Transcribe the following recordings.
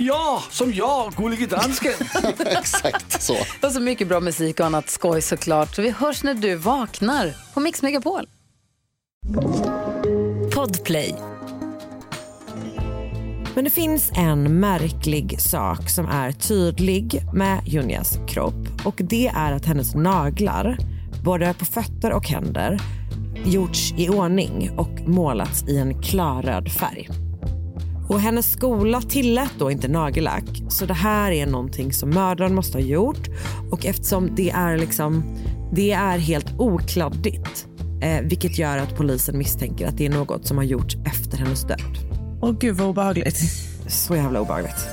Ja, som jag, Gullige Dansken. Exakt så. Och så mycket bra musik och annat skoj såklart. Så vi hörs när du vaknar på Mix Megapol. Podplay. Men det finns en märklig sak som är tydlig med Junias kropp och det är att hennes naglar, både på fötter och händer, gjorts i ordning och målats i en klarröd färg. Och hennes skola tillät då inte nagellack så det här är någonting som mördaren måste ha gjort och eftersom det är liksom det är helt okladdigt eh, vilket gör att polisen misstänker att det är något som har gjorts efter hennes död. Åh gud vad obehagligt. Så jävla obehagligt.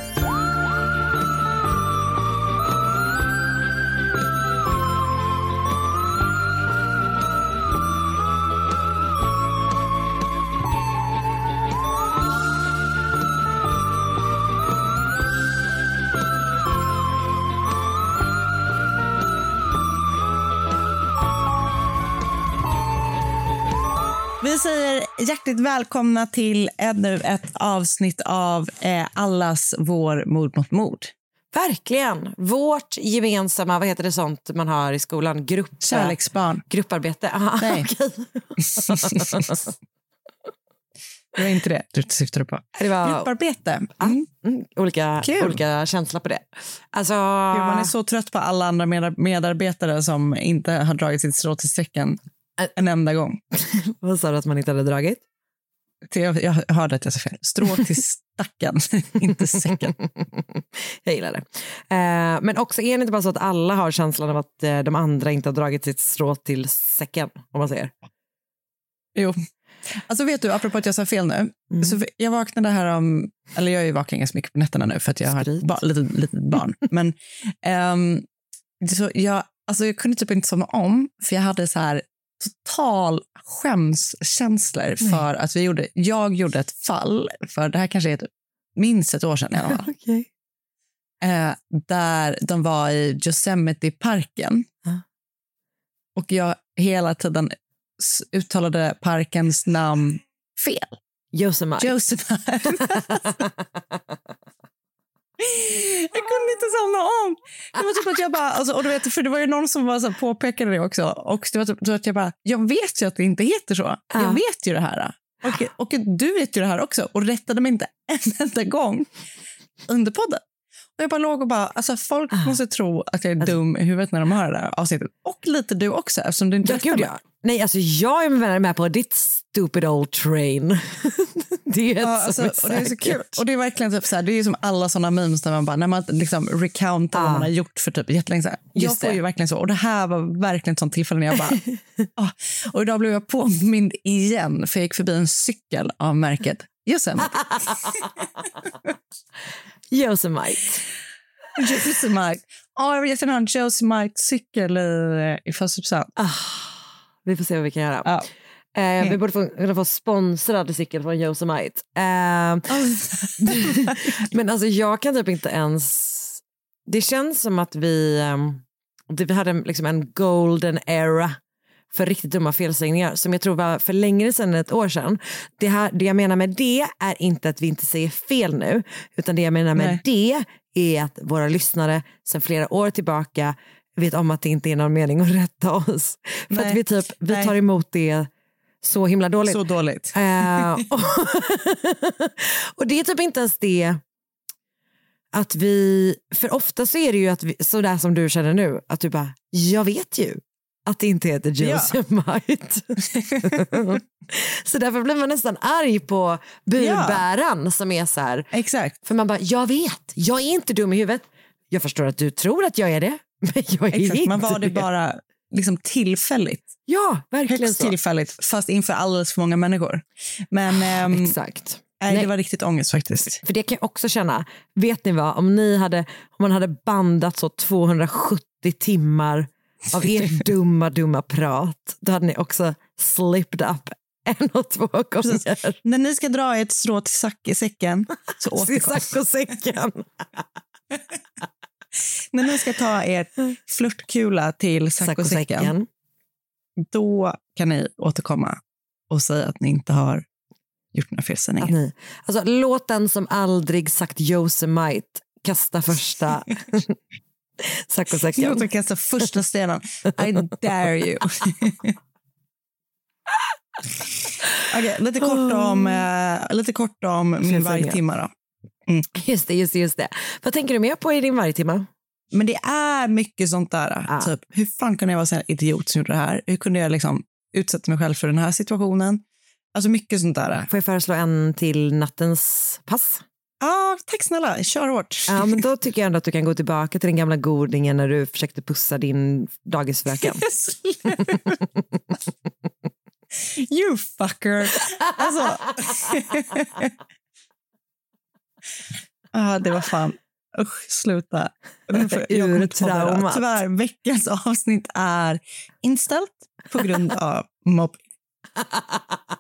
Vi säger hjärtligt välkomna till ännu ett avsnitt av eh, Allas vår mord mot mord. Verkligen. Vårt gemensamma, vad heter det sånt man har i skolan? Grupp, Kärleksbarn. Grupparbete. Aha, Nej. okej. Det var inte det du syftade på. Det var Grupparbete. Mm. mm, olika, Kul. olika känslor på det. Alltså, Gud, man är så trött på alla andra medar- medarbetare som inte har dragit sitt strå till sträcken en enda gång. vad sa du att man inte hade dragit? Jag, jag hörde att jag sa fel. Strå till stacken, inte säcken. Jag gillar det. Eh, men också är det inte bara så att alla har känslan av att eh, de andra inte har dragit sitt strå till säcken, om man säger. Jo. Alltså vet du, apropå att jag sa fel nu. Mm. Så jag vaknade här om, eller jag är vaken ganska mycket på nätterna nu för att jag har ett ba, litet, litet barn. Men det så jag, alltså jag kunde typ inte somna om för jag hade så här total skämskänslor för att vi gjorde, jag gjorde ett fall, för det här kanske är typ minst ett år sedan i alla fall, Okej. eh, där de var i Yosemite-parken. Ja. Och jag hela tiden uttalade parkens namn fel. Yosemite. Yosemite. jag kunde inte somna om. Det var typ att jag bara, alltså, och du vet, för det var ju någon som var så här, påpekade det också. Och det var typ så att jag bara, jag vet ju att det inte heter så. Ja. Jag vet ju det här. Och, och du vet ju det här också. Och rättade mig inte en enda gång under podden. Jag bara låg och bara, alltså folk Ah. måste tro att jag är dum i huvudet när de hör det här avsnittet. Och lite du också eftersom du inte Ja, gud, ja. Nej, alltså jag är med, med på ditt stupid old train. det är Ja, alltså, och det är så kul. Och det är verkligen typ så här, det är som alla såna memes där man bara, när man liksom recountar vad Ah. man har gjort för typ jättelänge sedan. Jag får det. ju verkligen så. Och det här var verkligen ett sånt tillfälle när jag bara, ah. Och idag blev jag påmind igen för jag gick förbi en cykel av märket Yosemite. Yosemite. Yosemite. Ja, jag vill jättegärna ha en Yosemite-cykel i, i Fastighetspresent. Ah, vi får se vad vi kan göra. Ja. Eh, vi borde få, kunna få sponsrad cykel från Yosemite. Eh, men alltså jag kan typ inte ens... Det känns som att vi, det, vi hade liksom en golden era för riktigt dumma felsägningar som jag tror var för längre sedan än ett år sedan. Det, här, det jag menar med det är inte att vi inte säger fel nu utan det jag menar med Nej. det är att våra lyssnare sedan flera år tillbaka vet om att det inte är någon mening att rätta oss. För Nej. att vi, typ, vi tar emot det så himla dåligt. Så dåligt. Eh, och, och det är typ inte ens det att vi, för ofta så är det ju att vi, sådär som du känner nu, att du bara, jag vet ju. Att det inte heter Yosemite. så därför blir man nästan arg på budbäraren som är så här. Exakt. För man bara, jag vet, jag är inte dum i huvudet. Jag förstår att du tror att jag är det, men jag är Exakt. inte Men var det bara liksom tillfälligt? Ja, verkligen Högst så. tillfälligt, fast inför alldeles för många människor. Men ehm, Exakt. nej, Nej. det var riktigt ångest faktiskt. För det kan jag också känna, vet ni vad, om, ni hade, om man hade bandat så 270 timmar av ert dumma, dumma prat, då hade ni också slipped up en och två gånger. När ni ska dra ett strå till sack i säcken, så återkom. Saccosäcken. När ni ska ta er flörtkula till saccosäcken, Saccosäcken. då kan ni återkomma och säga att ni inte har gjort några felsägningar. ni, alltså, låt den som aldrig sagt Yosemite kasta första saccosäcken. Jag ska kasta första stenen. I dare you. Okej, lite kort om, eh, lite kort om min vargtimma då. Just det, just det, just det. Vad tänker du mer på i din vargtimma? Men det är mycket sånt där. Ja. Typ, hur fan kunde jag vara en idiot som gjorde det här? Hur kunde jag liksom utsätta mig själv för den här situationen? Alltså mycket sånt där. Får jag föreslå en till nattens pass? Ja, tack snälla. Kör hårt. Ja, men då tycker jag ändå att du kan gå tillbaka till den gamla godingen när du försökte pussa din dagisfröken. you fucker. Alltså. ah, det var fan... Usch, sluta. Urtraumat. Tyvärr, veckans avsnitt är inställt på grund av mobbing.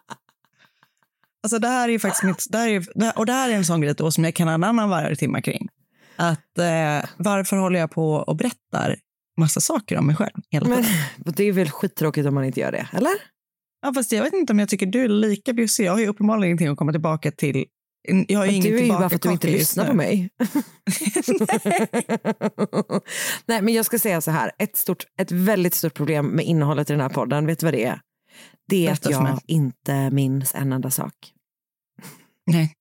Alltså det här är faktiskt mitt, det här är, och det här är en sån grej då som jag kan en annan varje timme kring. Att eh, varför håller jag på och berättar massa saker om mig själv hela tiden? Men det är väl skittråkigt om man inte gör det, eller? Ja, fast jag vet inte om jag tycker du är lika bjussig. Jag har ju uppenbarligen ingenting att komma tillbaka till. Jag har ju du är ju bara för att du inte lyssnar på mig. Nej, men jag ska säga så här. Ett, stort, ett väldigt stort problem med innehållet i den här podden, vet du vad det är? Det är att Berätta jag inte minns en enda sak. Nej.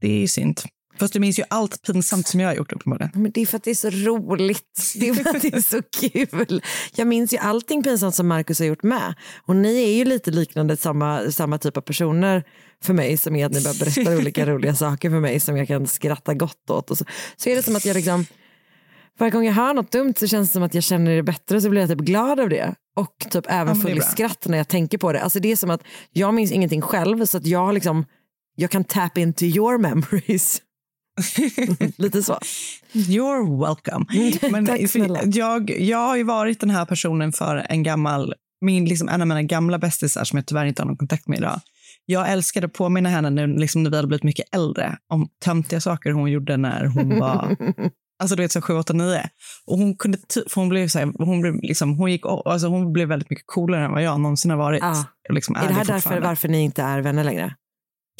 Det är synd. Fast du minns ju allt pinsamt som jag har gjort uppenbarligen. Men det är för att det är så roligt. Det är för att det är så kul. Jag minns ju allting pinsamt som Markus har gjort med. Och ni är ju lite liknande samma, samma typ av personer för mig som är att ni bara berättar olika roliga saker för mig som jag kan skratta gott åt. Och så, så är det som att jag liksom, varje gång jag hör något dumt så känns det som att jag känner det bättre så blir jag typ glad av det. Och typ även men full i skratt när jag tänker på det. Alltså det är som att jag minns ingenting själv så att jag liksom, jag kan tap into your memories. lite så. You're welcome. Men Mm, Tack snälla. för jag, jag har ju varit den här personen för en gammal, min, liksom, en av mina gamla bästisar som jag tyvärr inte har någon kontakt med idag. Jag älskade att påminna henne nu liksom, när vi hade blivit mycket äldre om töntiga saker hon gjorde när hon var Alltså du vet så 7, 8, 9. Och hon kunde för hon blev så här, hon blev liksom, hon gick, alltså hon blev väldigt mycket coolare än vad jag någonsin har varit. Och Liksom Är det här därför varför ni inte är vänner längre?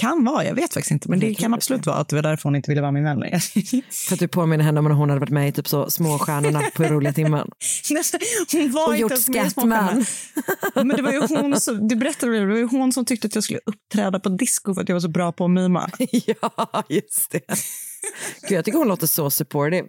Kan vara, jag vet faktiskt inte. Men det Det kan absolut vara att det var därför hon inte ville vara min vän längre. För att du påminner henne om när hon hade varit med i typ så småstjärnorna på roliga timmen. hon var Och inte gjort Scatman. Men det var ju hon som, du berättade det, det var ju hon som tyckte att jag skulle uppträda på disco för att jag var så bra på att mima. ja, just det. Gud, jag tycker hon låter så supportive.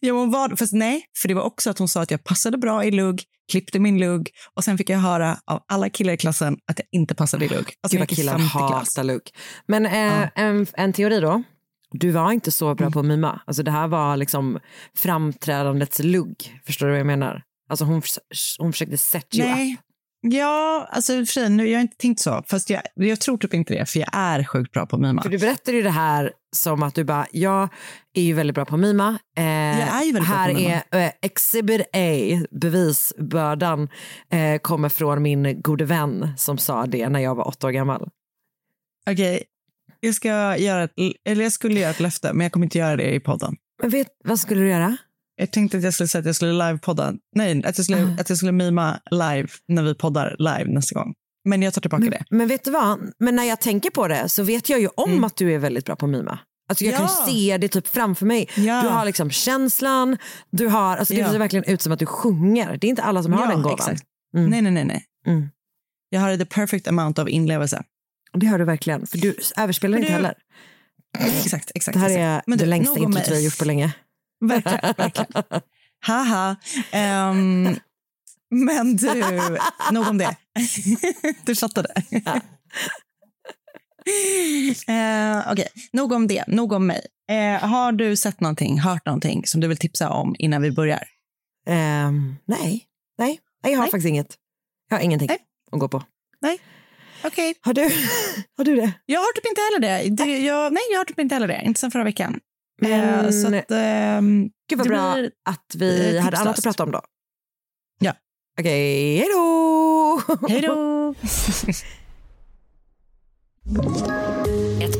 Ja, hon var, fast nej, för det var också att hon sa att jag passade bra i lugg, klippte min lugg och sen fick jag höra av alla killar i klassen att jag inte passade i lugg. Alltså, Gud vad killar hatar Luke. Men eh, Ja. en, en teori då. Du var inte så Mm. bra på att mima. Alltså det här var liksom framträdandets lugg. Förstår du vad jag menar? Alltså hon, hon försökte set you up. Ja, alltså för nu, jag har inte tänkt så. Fast jag, jag tror typ inte det, för jag är sjukt bra på att mima. För du berättade ju det här som att du bara, jag är ju väldigt bra på att mima. Eh, är ju väldigt bra här på att mima. är eh, exhibit A, bevisbördan, eh, kommer från min gode vän som sa det när jag var åtta år gammal. Okej, jag, ska göra ett, eller jag skulle göra ett löfte, men jag kommer inte göra det i podden. Men vet, vad skulle du göra? Jag tänkte att jag skulle säga att jag skulle livepodda. Nej, att jag skulle, Ah. att jag skulle mima live när vi poddar live nästa gång. Men jag tar tillbaka Men, det. men vet du vad? Men när jag tänker på det så vet jag ju om Mm. att du är väldigt bra på att mima. Alltså jag kan Ja. ju se det typ framför mig. Ja. Du har liksom känslan, du har, alltså det Ja. ser verkligen ut som att du sjunger. Det är inte alla som har Ja, den gåvan. Mm. Nej, nej, nej. nej. Mm. Jag har the perfect amount of inlevelse. Det har du verkligen, för du överspelar Men inte du- heller. Exakt, exakt. Det här exakt. är Men det du, längsta nog om introt vi har gjort på länge. Verkligen, verkligen. Haha. Ehm, Men du, nog om det. du fattade. Eh, Okej, nog om det. Nog om mig. Eh, har du sett någonting, hört någonting som du vill tipsa om innan vi börjar? Ehm, nej. nej, nej, jag har Nej. faktiskt inget. Jag har ingenting Nej. att gå på. Okej. Har du, har du det? Jag har typ inte heller det. det jag, nej, jag har typ inte heller det. Inte sen förra veckan. Men- Eh, så att, ehm, Gud vad bra att vi eh, hade annat att tipslöst. prata om då. Ja. Okej, hej då! Hej då!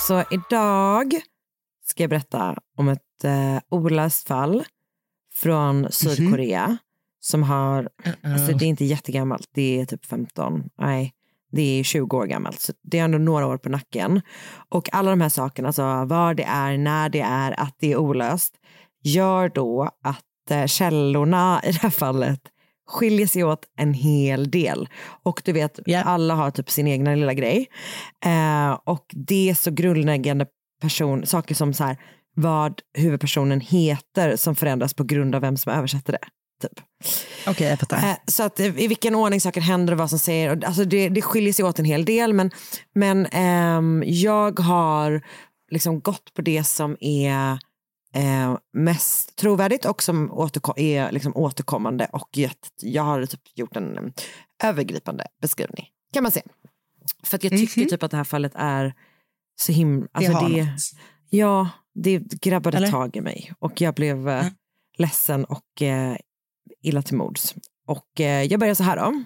Så idag ska jag berätta om ett eh, olöst fall från Sydkorea som har, alltså det är inte jättegammalt, det är typ 15, nej, det är 20 år gammalt, så det är ändå några år på nacken. Och alla de här sakerna, alltså var det är, när det är, att det är olöst, gör då att eh, källorna i det här fallet skiljer sig åt en hel del. Och du vet, Ja. alla har typ sin egna lilla grej. Eh, och det är så grundläggande person, saker som så här, vad huvudpersonen heter som förändras på grund av vem som översätter det. Typ. Okej, jag fattar. Eh, så att eh, i vilken ordning saker händer och vad som säger, och, alltså det, det skiljer sig åt en hel del men, men ehm, jag har liksom gått på det som är eh, mest trovärdigt och som återko- är liksom återkommande och gett, jag har typ gjort en övergripande beskrivning kan man säga. För att jag tycker typ att det här fallet är så himla, det alltså det, något. Ja, det grabbade Eller? tag i mig och jag blev eh, Ja. ledsen och eh, illa till mods. Och eh, jag börjar så här då.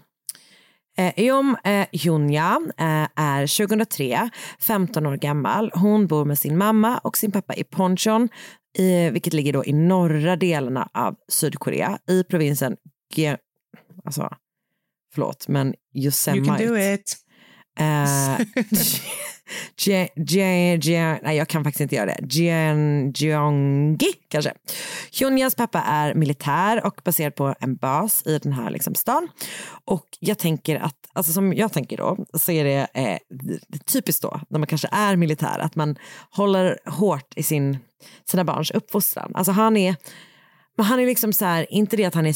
Eh, Eom eh, Junja eh, är 2003, 15 år gammal. Hon bor med sin mamma och sin pappa i Ponchon, i, vilket ligger då i norra delarna av Sydkorea i provinsen Ge... Alltså, förlåt, men You can do Yosemite. it. Eh, Je- Je- nej, jag kan faktiskt inte göra det. Jeon- Jeongi kanske. Hyunjas pappa är militär och baserad på en bas i den här liksom stan. Och jag tänker att, alltså som jag tänker då, så är det eh, typiskt då när man kanske är militär att man håller hårt i sin, sina barns uppfostran. Alltså han är men han är liksom så här, inte det att han är,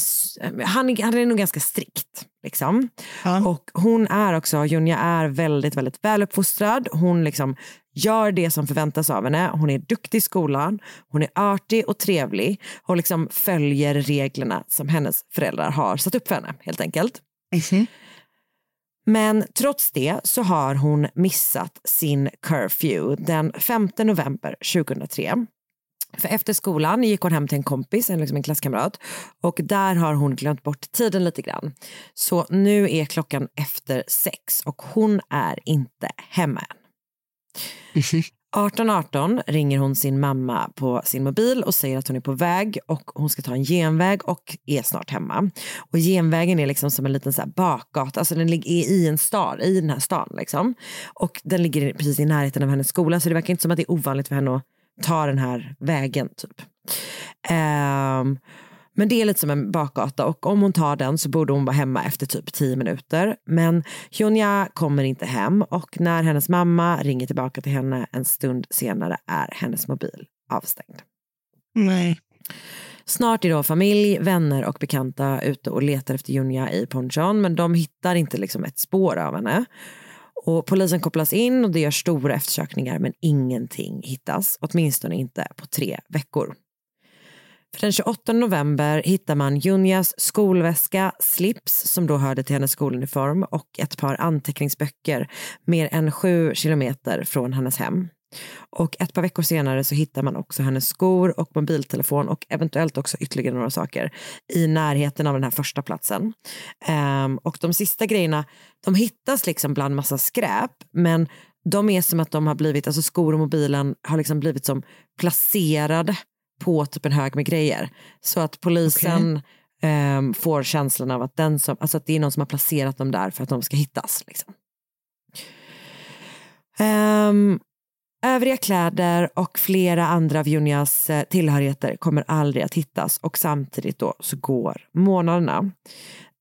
han är, han är nog ganska strikt. Liksom. Ja. Och hon är också, Junja är väldigt, väldigt väluppfostrad. Hon liksom gör det som förväntas av henne. Hon är duktig i skolan, hon är artig och trevlig och liksom följer reglerna som hennes föräldrar har satt upp för henne helt enkelt. Mhm. Men trots det så har hon missat sin curfew den 5 november 2003. För efter skolan gick hon hem till en kompis, en, liksom en klasskamrat och där har hon glömt bort tiden lite grann. Så nu är klockan efter sex och hon är inte hemma än. 18.18 ringer hon sin mamma på sin mobil och säger att hon är på väg och hon ska ta en genväg och är snart hemma. Och genvägen är liksom som en liten så här bakgata, alltså den ligger i en stad, i den här stan liksom. Och den ligger precis i närheten av hennes skola så det verkar inte som att det är ovanligt för henne att ta den här vägen typ. Ehm, men det är lite som en bakgata och om hon tar den så borde hon vara hemma efter typ 10 minuter. Men Hyunja kommer inte hem och när hennes mamma ringer tillbaka till henne en stund senare är hennes mobil avstängd. Nej. Snart är då familj, vänner och bekanta ute och letar efter Junja i Ponchon men de hittar inte liksom ett spår av henne. Och polisen kopplas in och det gör stora eftersökningar men ingenting hittas, åtminstone inte på tre veckor. För den 28 november hittar man Junjas skolväska, slips som då hörde till hennes skoluniform och ett par anteckningsböcker mer än sju kilometer från hennes hem. Och ett par veckor senare så hittar man också hennes skor och mobiltelefon och eventuellt också ytterligare några saker i närheten av den här första platsen. Ehm, och de sista grejerna, de hittas liksom bland massa skräp men de är som att de har blivit, alltså skor och mobilen har liksom blivit som placerade på typ en hög med grejer. Så att polisen ehm, får känslan av att, den som, alltså att det är någon som har placerat dem där för att de ska hittas. Liksom. Ehm, övriga kläder och flera andra av Junias eh, tillhörigheter kommer aldrig att hittas och samtidigt då så går månaderna.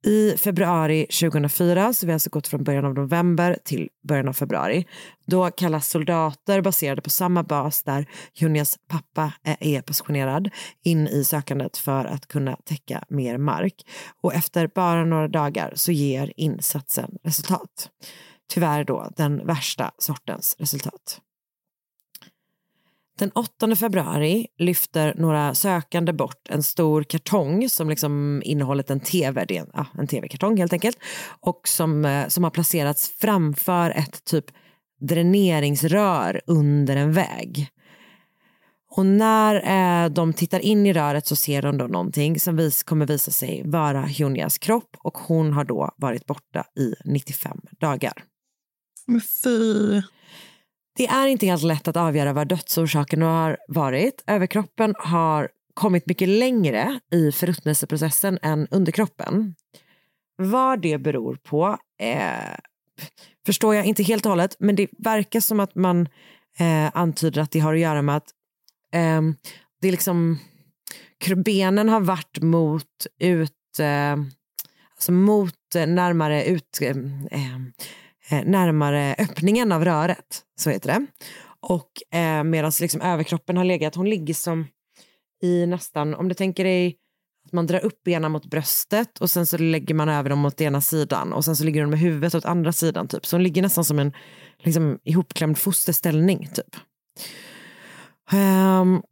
I februari 2004, så vi har alltså gått från början av november till början av februari, då kallas soldater baserade på samma bas där Junias pappa eh, är positionerad in i sökandet för att kunna täcka mer mark. Och efter bara några dagar så ger insatsen resultat. Tyvärr då den värsta sortens resultat. Den 8 februari lyfter några sökande bort en stor kartong som liksom innehållit en tv, det är en, en tv-kartong helt enkelt, och som, eh, som har placerats framför ett typ dräneringsrör under en väg. Och när eh, de tittar in i röret så ser de då någonting som vis, kommer visa sig vara Hyunias kropp och hon har då varit borta i 95 dagar. Men fy. Det är inte helt lätt att avgöra vad dödsorsaken har varit. Överkroppen har kommit mycket längre i förruttnelseprocessen än underkroppen. Vad det beror på eh, förstår jag inte helt och hållet, men det verkar som att man eh, antyder att det har att göra med att eh, det är liksom benen har varit mot ut, eh, alltså mot eh, närmare ut, eh, Eh, närmare öppningen av röret, så heter det. Och eh, medan liksom överkroppen har legat, hon ligger som i nästan, om du tänker dig att man drar upp benen mot bröstet och sen så lägger man över dem mot ena sidan och sen så ligger hon med huvudet åt andra sidan typ. Så hon ligger nästan som en liksom, ihopklämd fosterställning typ. Um,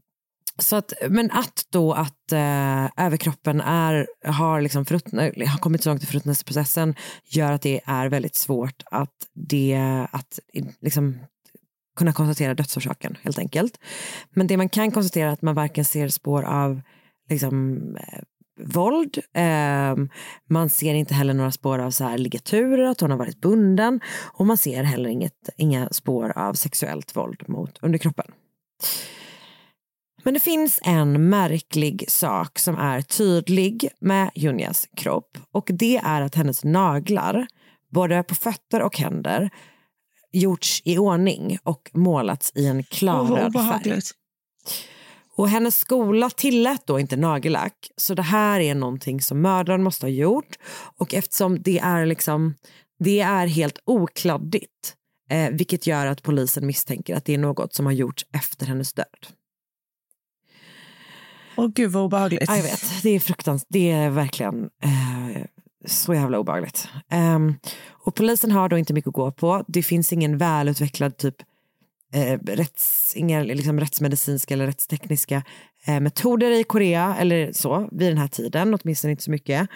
så att, men att då att eh, överkroppen är, har, liksom har kommit så långt i förruttnelseprocessen gör att det är väldigt svårt att, det, att liksom, kunna konstatera dödsorsaken helt enkelt. Men det man kan konstatera är att man varken ser spår av liksom, eh, våld. Eh, man ser inte heller några spår av så här ligaturer, att hon har varit bunden och man ser heller inget, inga spår av sexuellt våld mot underkroppen. Men det finns en märklig sak som är tydlig med Junias kropp och det är att hennes naglar, både på fötter och händer, gjorts i ordning och målats i en klarröd färg. Och hennes skola tillät då inte nagellack så det här är någonting som mördaren måste ha gjort och eftersom det är liksom det är helt okladdigt eh, vilket gör att polisen misstänker att det är något som har gjorts efter hennes död. Åh gud vad obehagligt. Jag vet, det är fruktansvärt. Det är verkligen eh, så jävla obehagligt. Um, och polisen har då inte mycket att gå på. Det finns ingen välutvecklad typ eh, rätts, inga liksom, rättsmedicinska eller rättstekniska eh, metoder i Korea eller så vid den här tiden, åtminstone inte så mycket.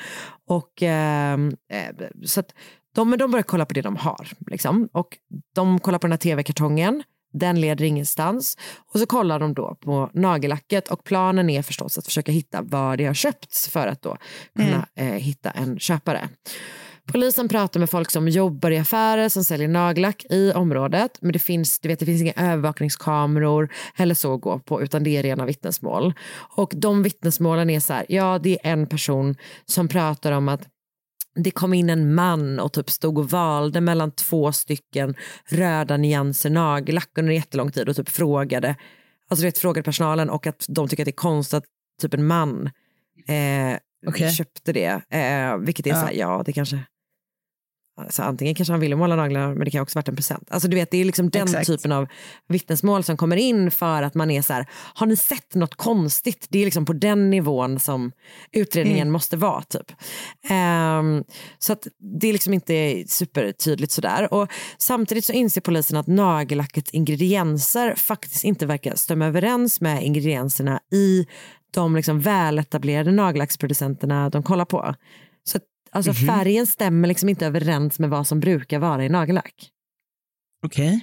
Och ehm, eh, så att de, de börjar kolla på det de har liksom. och de kollar på den här tv-kartongen den leder ingenstans. Och så kollar de då på nagellacket och planen är förstås att försöka hitta var det har köpts för att då kunna mm. eh, hitta en köpare. Polisen pratar med folk som jobbar i affärer som säljer nagellack i området. Men det finns, du vet, det finns inga övervakningskameror eller så att gå på utan det är rena vittnesmål. Och de vittnesmålen är så här, ja det är en person som pratar om att det kom in en man och typ stod och valde mellan två stycken röda nyanser nagellack under jättelång tid och typ frågade, alltså vet, frågade personalen och att de tycker att det är konstigt att typ en man eh, okay. köpte det. Eh, vilket är ja. så här, ja det kanske Alltså, antingen kanske han ville måla naglarna men det kan också varit en present. Alltså, du vet, det är liksom den Exakt. typen av vittnesmål som kommer in för att man är så här, har ni sett något konstigt? Det är liksom på den nivån som utredningen mm. måste vara. typ. Um, så att det är liksom inte supertydligt sådär. Och samtidigt så inser polisen att nagellackets ingredienser faktiskt inte verkar stämma överens med ingredienserna i de liksom väletablerade nagellacksproducenterna de kollar på. Så Alltså mm -hmm. färgen stämmer liksom inte överens med vad som brukar vara i nagellack. Okej. Okay.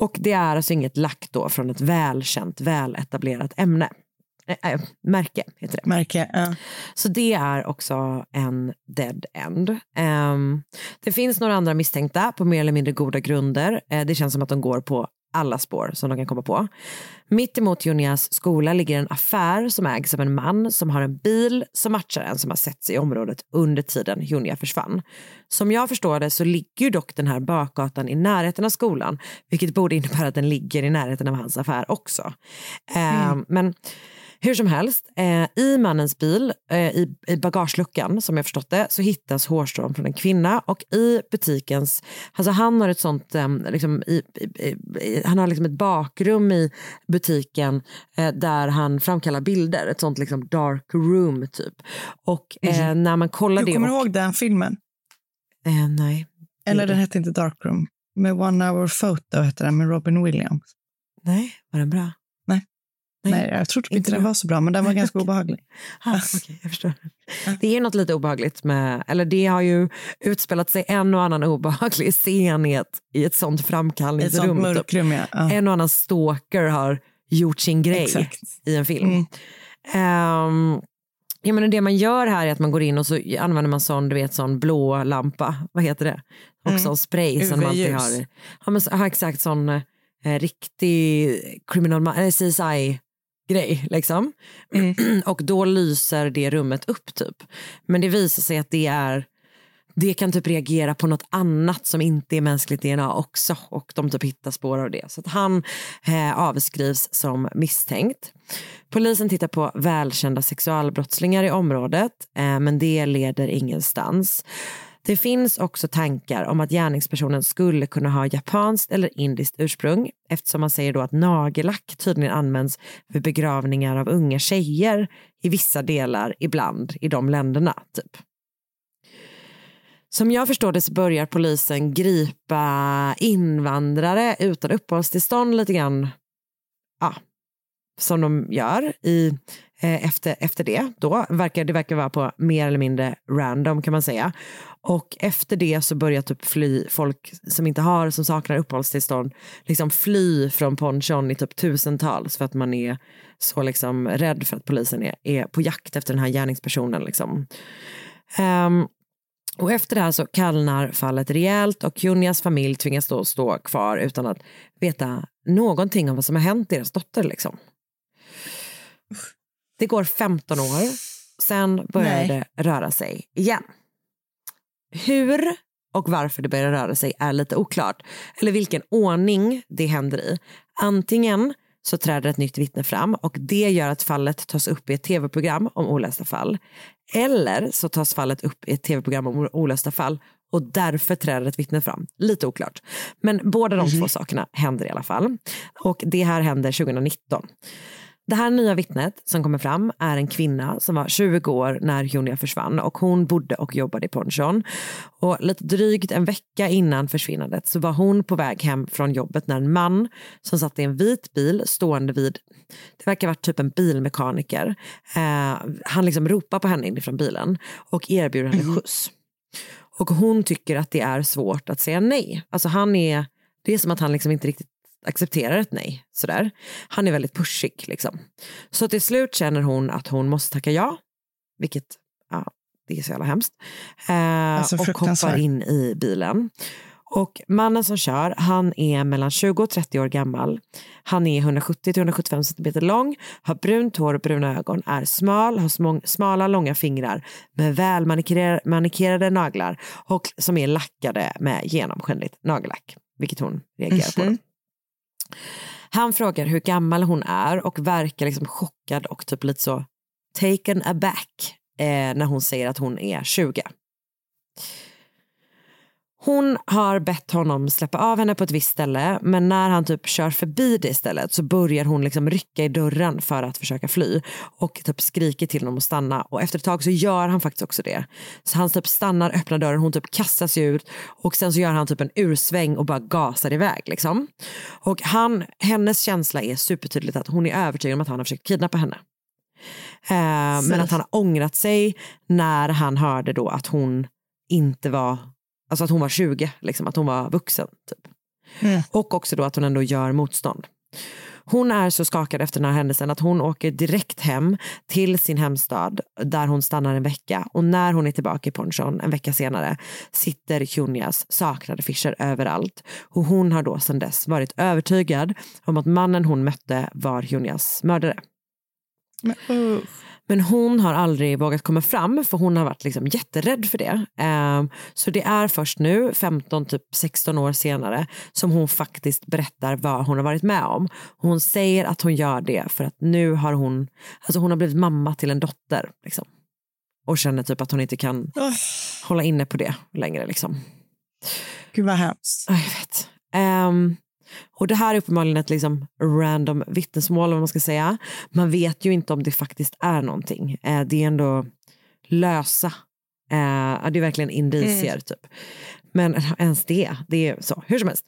Och det är alltså inget lack då från ett välkänt, väletablerat ämne. Äh, märke heter det. Märke, ja. Så det är också en dead end. Ehm, det finns några andra misstänkta på mer eller mindre goda grunder. Eh, det känns som att de går på alla spår som de kan komma på. Mitt emot Junias skola ligger en affär som ägs av en man som har en bil som matchar en som har sett sig i området under tiden Junia försvann. Som jag förstår det så ligger dock den här bakgatan i närheten av skolan vilket borde innebära att den ligger i närheten av hans affär också. Eh, Men hur som helst, eh, i mannens bil, eh, i, i bagageluckan som jag förstått det, så hittas hårstrån från en kvinna och i butikens, alltså han har ett sånt, eh, liksom, i, i, han har liksom ett bakrum i butiken eh, där han framkallar bilder, ett sånt liksom dark room typ. Och eh, när man kollar Du det... kommer och, ihåg den filmen? Eh, nej. Eller den hette inte Darkroom. Med One Hour Photo hette den med Robin Williams. Nej, var den bra? Nej. Jag tror typ inte den bra. var så bra, men den var ganska obehaglig. Ah, okej, jag förstår. Det är något lite obehagligt med, eller det har ju utspelat sig en och annan obehaglig scen i ett, i ett sånt I ett framkallningsrum. sånt typ. mörkrum, ja. ja. En och annan stalker har gjort sin grej Exakt. i en film. Mm. Ehm, jag menar, det man gör här är att man går in och så använder man sån, du vet, sån blå lampa, vad heter det? Och Mm. sån spray som man alltid har. Ja, men, ja, exakt sån eh, riktig criminal, eller CSI grej liksom. Mm. och då lyser det rummet upp typ. Men det visar sig att det är det kan typ reagera på något annat som inte är mänskligt DNA också och de typ hittar spår av det. Så att han eh, avskrivs som misstänkt. Polisen tittar på välkända sexualbrottslingar i området eh, men det leder ingenstans. Det finns också tankar om att gärningspersonen skulle kunna ha japanskt eller indiskt ursprung eftersom man säger då att nagellack tydligen används för begravningar av unga tjejer i vissa delar ibland i de länderna. Typ. Som jag förstår det så börjar polisen gripa invandrare utan uppehållstillstånd lite grann ja, som de gör i, eh, efter, efter det. Då. Verkar, det verkar vara på mer eller mindre random kan man säga. Och efter det så börjar typ fly folk som inte har, som saknar uppehållstillstånd, liksom fly från ponchon i typ tusentals för att man är så liksom rädd för att polisen är, är på jakt efter den här gärningspersonen. Liksom. Ehm, och efter det här så kallnar fallet rejält och Junias familj tvingas då stå kvar utan att veta någonting om vad som har hänt deras dotter. Liksom. Det går 15 år, sen börjar Nej. det röra sig igen. Hur och varför det börjar röra sig är lite oklart. Eller vilken ordning det händer i. Antingen så träder ett nytt vittne fram och det gör att fallet tas upp i ett tv-program om olösta fall. Eller så tas fallet upp i ett tv-program om olösta fall och därför träder ett vittne fram. Lite oklart. Men båda de två sakerna händer i alla fall. Och det här händer 2019. Det här nya vittnet som kommer fram är en kvinna som var 20 år när Junia försvann och hon bodde och jobbade i Ponchon. Och lite drygt en vecka innan försvinnandet så var hon på väg hem från jobbet när en man som satt i en vit bil stående vid, det verkar varit typ en bilmekaniker, eh, han liksom ropar på henne inifrån bilen och erbjuder henne skjuts. Och hon tycker att det är svårt att säga nej. Alltså han är, det är som att han liksom inte riktigt accepterar ett nej. Sådär. Han är väldigt pushig. Liksom. Så till slut känner hon att hon måste tacka ja, vilket ja, det är så jävla hemskt. Eh, Alltså, och hoppar in i bilen. Och mannen som kör, han är mellan 20 och 30 år gammal. Han är 170-175 cm lång, har brunt hår och bruna ögon, är smal, har små, smala långa fingrar med väl manikerade, manikerade naglar och som är lackade med genomskinligt nagellack, vilket hon reagerar på. Han frågar hur gammal hon är och verkar liksom chockad och typ lite så taken aback eh, när hon säger att hon är 20. Hon har bett honom släppa av henne på ett visst ställe men när han typ kör förbi det stället så börjar hon liksom rycka i dörren för att försöka fly och typ skriker till honom att stanna och efter ett tag så gör han faktiskt också det. Så han typ stannar, öppnar dörren, hon typ kastar sig ut och sen så gör han typ en ursväng och bara gasar iväg liksom. Och han, hennes känsla är supertydligt att hon är övertygad om att han har försökt kidnappa henne. Eh, men att han har ångrat sig när han hörde då att hon inte var, alltså att hon var 20, liksom, att hon var vuxen. Typ. Mm. Och också då att hon ändå gör motstånd. Hon är så skakad efter den här händelsen att hon åker direkt hem till sin hemstad där hon stannar en vecka och när hon är tillbaka i ponchon en vecka senare sitter Junias saknade Fischer överallt och hon har då sedan dess varit övertygad om att mannen hon mötte var Junias mördare. Men, uh. Men hon har aldrig vågat komma fram för hon har varit liksom jätterädd för det. Um, så det är först nu, 15, typ 16 år senare, som hon faktiskt berättar vad hon har varit med om. Hon säger att hon gör det för att nu har hon, alltså hon har blivit mamma till en dotter. Liksom. Och känner typ att hon inte kan Oh. hålla inne på det längre. Liksom. Gud vad hemskt. Ja, Jag vet. Ehm, och det här är uppenbarligen ett liksom random vittnesmål, vad man ska säga. Man vet ju inte om det faktiskt är någonting. Eh, det är ändå lösa. Eh, det är verkligen indicier typ. Men ens det, det är så, hur som helst.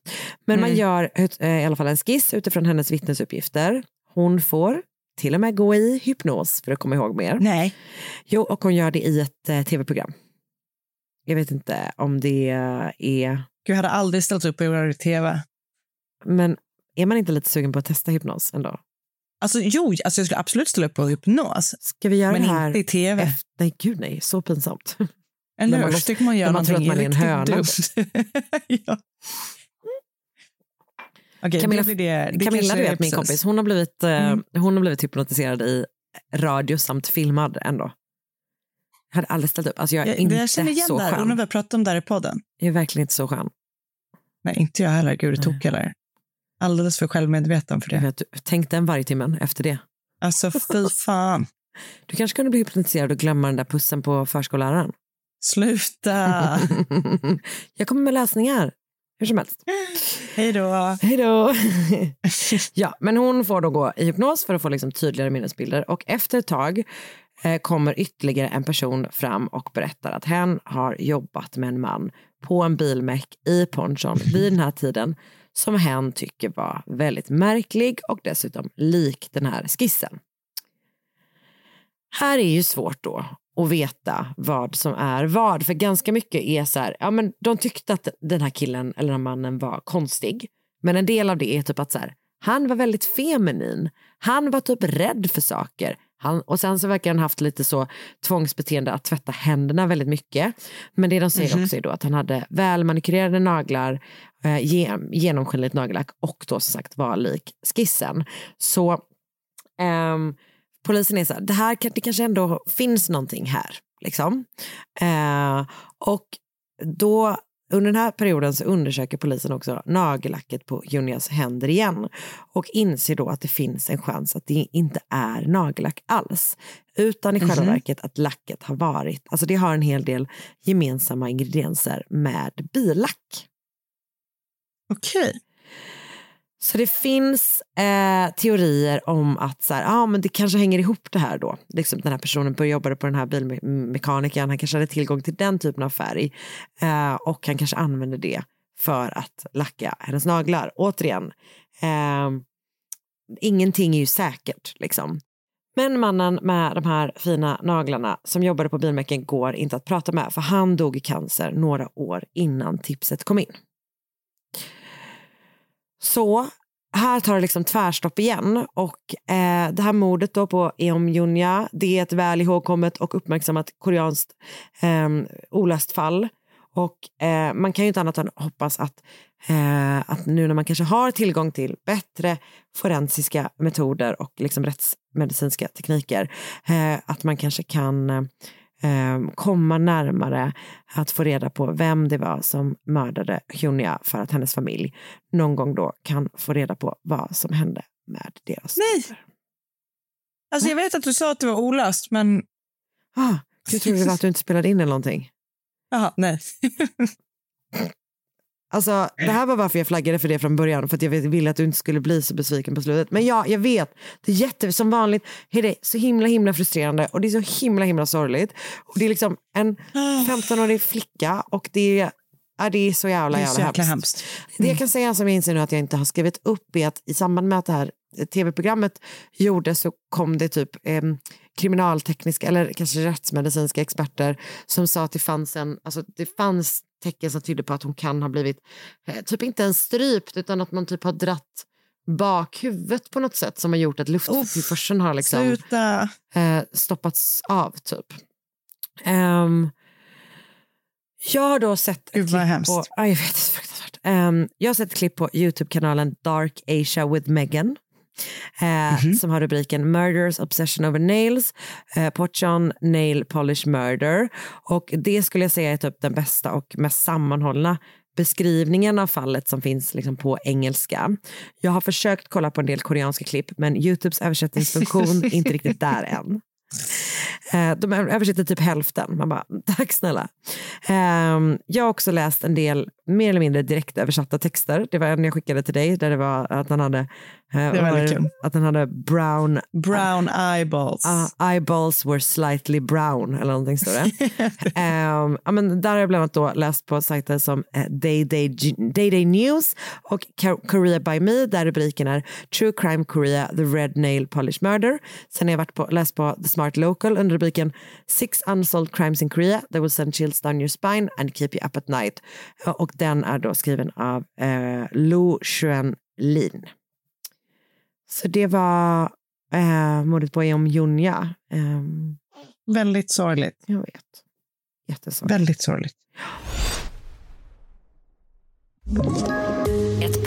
Men man gör eh, i alla fall en skiss utifrån hennes vittnesuppgifter. Hon får till och med gå i hypnos för att komma ihåg mer. Nej. Jo, och hon gör det i ett eh, tv-program. Jag vet inte om det är Gud, jag hade aldrig ställt upp och gjort tv. Men är man inte lite sugen på att testa hypnos ändå? Alltså, jo, alltså, jag skulle absolut ställa upp på hypnos. Ska vi göra Men det här? inte i tv. Efter, nej, gud nej, så pinsamt. Eller man hur? måste- man gör när man tror att man är en höna. ja. Okej, Camilla- det det. det Camilla, du vet min kompis, hon har, blivit, eh, Mm. hon har blivit hypnotiserad i radio samt filmad ändå. Jag hade aldrig ställt upp. Alltså jag är Jag, inte jag känner igen så det här. Hon har skön. väl pratat om det här i podden. Jag är verkligen inte så skön. Nej, inte jag heller. Gud, det tog heller. Alldeles för självmedveten för Jag det. vet, tänk den vargtimmen efter det. Alltså, fy fan. Du kanske kunde bli hypnotiserad och glömma den där pussen på förskolläraren. Sluta. jag kommer med lösningar. Hur som helst. Hej då. Hej då! ja, men hon får då gå i hypnos för att få liksom tydligare minnesbilder och efter ett tag eh, kommer ytterligare en person fram och berättar att hen har jobbat med en man på en bilmäck i ponchon vid den här tiden som hen tycker var väldigt märklig och dessutom lik den här skissen. Här är ju svårt då att veta vad som är vad. För ganska mycket är så här, ja men de tyckte att den här killen eller den här mannen var konstig. Men en del av det är typ att så här, han var väldigt feminin. Han var typ rädd för saker. Han, och sen så verkar han haft lite så tvångsbeteende att tvätta händerna väldigt mycket. Men det de säger också är då att han hade välmanikurerade naglar, eh, ge- genomskinligt nagellack och då som sagt var lik skissen. Så ehm, polisen är så här, det här det kanske ändå finns någonting här. Liksom. Eh, och då under den här perioden så undersöker polisen också nagellacket på Junias händer igen och inser då att det finns en chans att det inte är nagellack alls utan i själva verket att lacket har varit, alltså det har en hel del gemensamma ingredienser med billack. Okej. Så det finns eh, teorier om att så här, ah, men det kanske hänger ihop det här då. Liksom den här personen började jobba på den här bilmekanikern, han kanske hade tillgång till den typen av färg eh, och han kanske använde det för att lacka hennes naglar. Återigen, eh, ingenting är ju säkert liksom. Men mannen med de här fina naglarna som jobbade på bilmäcken går inte att prata med för han dog i cancer några år innan tipset kom in. Så här tar det liksom tvärstopp igen. Och eh, det här mordet då på Eom Junja det är ett väl ihågkommet och uppmärksammat koreanskt eh, olöst fall och eh, man kan ju inte annat än hoppas att, eh, att nu när man kanske har tillgång till bättre forensiska metoder och liksom rättsmedicinska tekniker eh, att man kanske kan eh, komma närmare att få reda på vem det var som mördade Hyunia för att hennes familj någon gång då kan få reda på vad som hände med deras Nej. dotter. Alltså, jag vet att du sa att det var olöst, men... Ah, du trodde att du inte spelade in eller någonting? Jaha, nej. Alltså, det här var varför jag flaggade för det från början, för att jag ville att du inte skulle bli så besviken på slutet. Men ja, jag vet, det är jätte, som vanligt, är det så himla himla frustrerande och det är så himla himla sorgligt. Och det är liksom en 15-årig flicka och det är, ja, det är så jävla Det jävla så jäkla hemskt. hemskt. Det jag kan säga som jag inser nu att jag inte har skrivit upp är att i samband med att det här tv-programmet gjordes så kom det typ eh, kriminaltekniska eller kanske rättsmedicinska experter som sa att det fanns en, alltså det fanns tecken som tydde på att hon kan ha blivit, eh, typ inte en strypt utan att man typ har dratt bakhuvudet på något sätt som har gjort att lufttillförseln har liksom eh, stoppats av typ. Ehm, jag har då sett ett Gud, klipp hemskt. på, ja, jag vet, det är så fruktansvärt. Ehm, jag har sett ett klipp på Youtube-kanalen Dark Asia with Megan. Eh, Mhm. Som har rubriken Murders Obsession over Nails, eh, Pochon Nail Polish Murder. Och det skulle jag säga är typ den bästa och mest sammanhållna beskrivningen av fallet som finns liksom på engelska. Jag har försökt kolla på en del koreanska klipp men Youtubes översättningsfunktion är inte riktigt där än. Eh, De översätter typ hälften. Man bara, tack snälla. Ehm, Jag har också läst en del mer eller mindre direkt översatta texter. Det var en jag skickade till dig där det var att han hade, eh, var att han hade brown Brown eyeballs. Uh, eyeballs were slightly brown eller någonting står det. Ehm, ja, men där har jag bland annat då läst på sajter som eh, Day, Day, Day Day News och Korea by Me där rubriken är True Crime Korea, The Red Nail Polish Murder. Sen har jag varit på, läst på The Smart Local under rubriken Six Unsolved Crimes in Korea that will send chills down your spine and keep you up at night. Och den är då skriven av eh, Lo Xuan Lin. Så det var eh, mordet på Eom Junja. Ehm, Väldigt sorgligt. jag vet. Jättesorgligt. Väldigt sorgligt.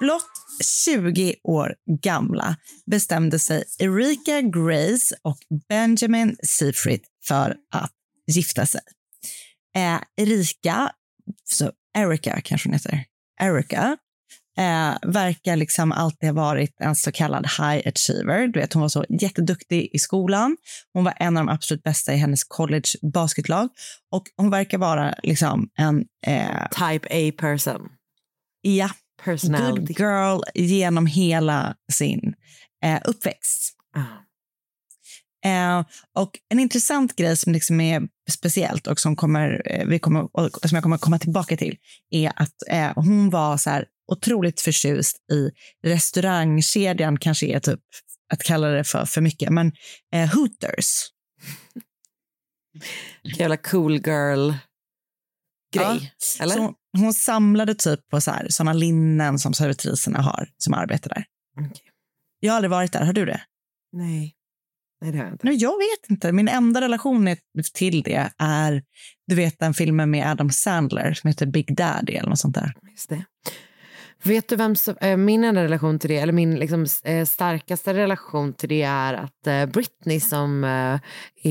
Blott 20 år gamla bestämde sig Erika Grace och Benjamin Seyfried för att gifta sig. Eh, Erika, så Erika kanske hon heter, Erika, eh, verkar liksom alltid ha varit en så kallad high achiever. Du vet, hon var så jätteduktig i skolan. Hon var en av de absolut bästa i hennes college basketlag och hon verkar vara liksom en eh, Type A person. ja. Good girl genom hela sin eh, uppväxt. Ah. Eh, och en intressant grej som liksom är speciellt och som, kommer, eh, vi kommer, som jag kommer komma tillbaka till är att eh, hon var så här otroligt förtjust i restaurangkedjan, kanske är typ att kalla det för för mycket, men eh, Hooters. Jävla cool girl grej. Eller? Så hon samlade typ på så här, såna linnen som servitriserna har som arbetar där. Okej. Jag har aldrig varit där, har du det? Nej. Nej, det har jag inte. Nej, jag vet inte. Min enda relation till det är, du vet den filmen med Adam Sandler som heter Big Daddy eller något sånt där. Just det. Vet du vem som, eh, min enda relation till det, eller min liksom, eh, starkaste relation till det är att eh, Britney som eh,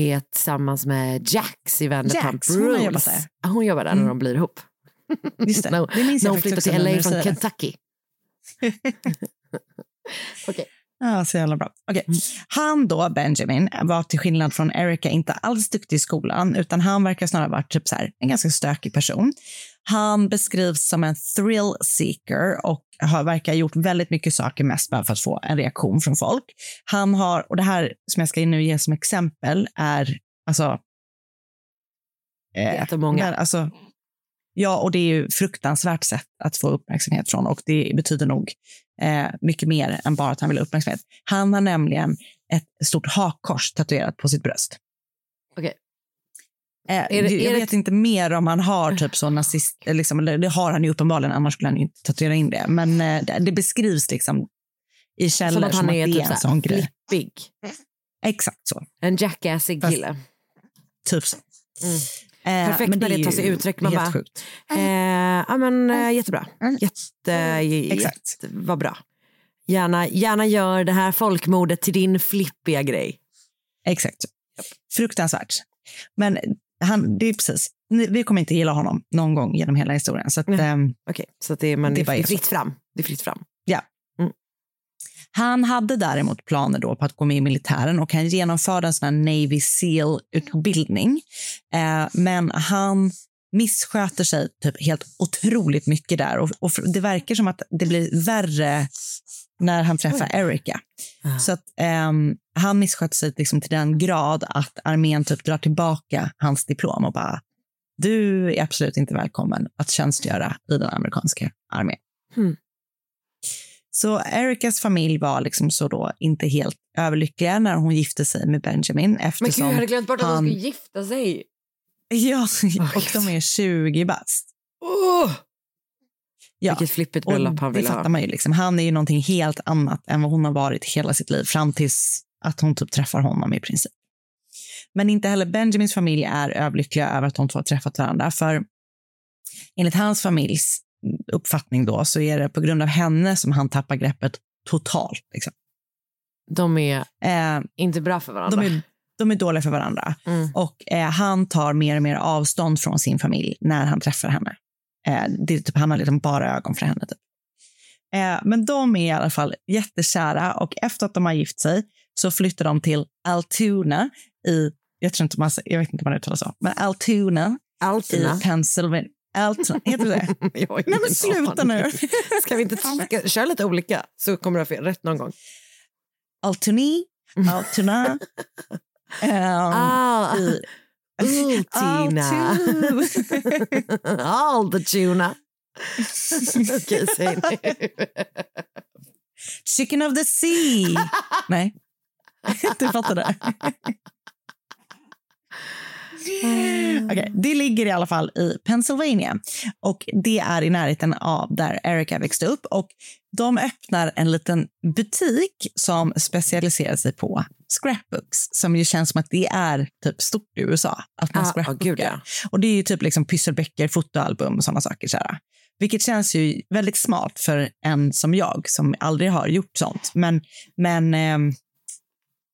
är tillsammans med Jax i Vanderpump Jax, hon Rules. jobbat där. Hon jobbar där Mm. när de blir ihop. Just det, No, det minns jag hon faktiskt flyttar också till när LA du från säger det. Kentucky. Okej. Ja, så jävla bra. Okej. Mm. Han då, Benjamin, var till skillnad från Erica inte alls duktig i skolan, utan han verkar snarare vara typ så här, en ganska stökig person. Han beskrivs som en thrill seeker och har, verkar ha gjort väldigt mycket saker mest bara för att få en reaktion från folk. Han har, och det här som jag ska nu ge som exempel är alltså... Eh, Jättemånga. där, Alltså, ja, och det är ju fruktansvärt sätt att få uppmärksamhet från och det betyder nog eh, mycket mer än bara att han vill ha uppmärksamhet. Han har nämligen ett stort hakkors tatuerat på sitt bröst. Okej. Eh, det- jag är det- vet inte mer om han har typ så nazist, eh, liksom, det har han ju uppenbarligen, annars skulle han inte tatuera in det. Men eh, det, det beskrivs liksom i källor Som att han är det typ är en så sån grej. flippig. Exakt så. En jackassig kille. Typ så. Mm. Eh, Perfekt men när det är tar sig uttryck. Man bara, sjukt. Eh, ja, men, eh, jättebra. Jätte, Exakt. jätte, vad bra. Gärna, gärna gör det här folkmordet till din flippiga grej. Exakt. Fruktansvärt. Men han, det är precis. Vi kommer inte gilla honom någon gång genom hela historien. Så att, Nej. ehm, Okej, så att det, men Det det, är fritt fram. Det är fritt fram. Han hade däremot planer då på att gå med i militären och han genomförde en sån här Navy SEAL-utbildning. Eh, men han missköter sig typ helt otroligt mycket där. Och, och det verkar som att det blir värre när han träffar Erica. Så att ehm, han missköter sig liksom till den grad att armén typ drar tillbaka hans diplom och bara du är absolut inte välkommen att tjänstgöra i den amerikanska armén. Hmm. Så Ericas familj var liksom så då inte helt överlyckliga när hon gifte sig med Benjamin Men eftersom gud, jag hade glömt bort att han... de skulle gifta sig. Ja, och de är 20 bast. Oh! Ja. Vilket flippigt bröllop han det ville fattar ha. man ju. Liksom. Han är ju någonting helt annat än vad hon har varit hela sitt liv fram tills att hon typ träffar honom i princip. Men inte heller Benjamins familj är överlyckliga över att de två har träffat varandra. För enligt hans familjs uppfattning då så är det på grund av henne som han tappar greppet totalt. Liksom. De är Eh, inte bra för varandra. de, är, de är dåliga för varandra. Mm. Och eh, han tar mer och mer avstånd från sin familj när han träffar henne. Eh, det är typ, han har liksom bara ögon för henne. Typ. Eh, men de är i alla fall jättekära och efter att de har gift sig så flyttar de till Altoona i, jag, tror inte man, jag vet inte om man uttalar så, men Altoona Altoona. i Pennsylvania. Altoona, heter det Nej men sluta nu. Ska vi inte ska, köra lite olika så kommer du ha rätt någon gång. Altoni, Altoona. ehm, Ah, i, Ultina. Altoona. All the tuna. Okej, säg nu. Chicken of the sea. Nej, du fattade. Okej, det ligger i alla fall i Pennsylvania och det är i närheten av där Erica växte upp och de öppnar en liten butik som specialiserar sig på scrapbooks som ju känns som att det är typ stort i USA att man Ah, scrapbookar. gud, ja. Och det är ju typ liksom pysselböcker, fotoalbum och sådana saker. Så här. Vilket känns ju väldigt smart för en som jag som aldrig har gjort sånt. Men, men ehm,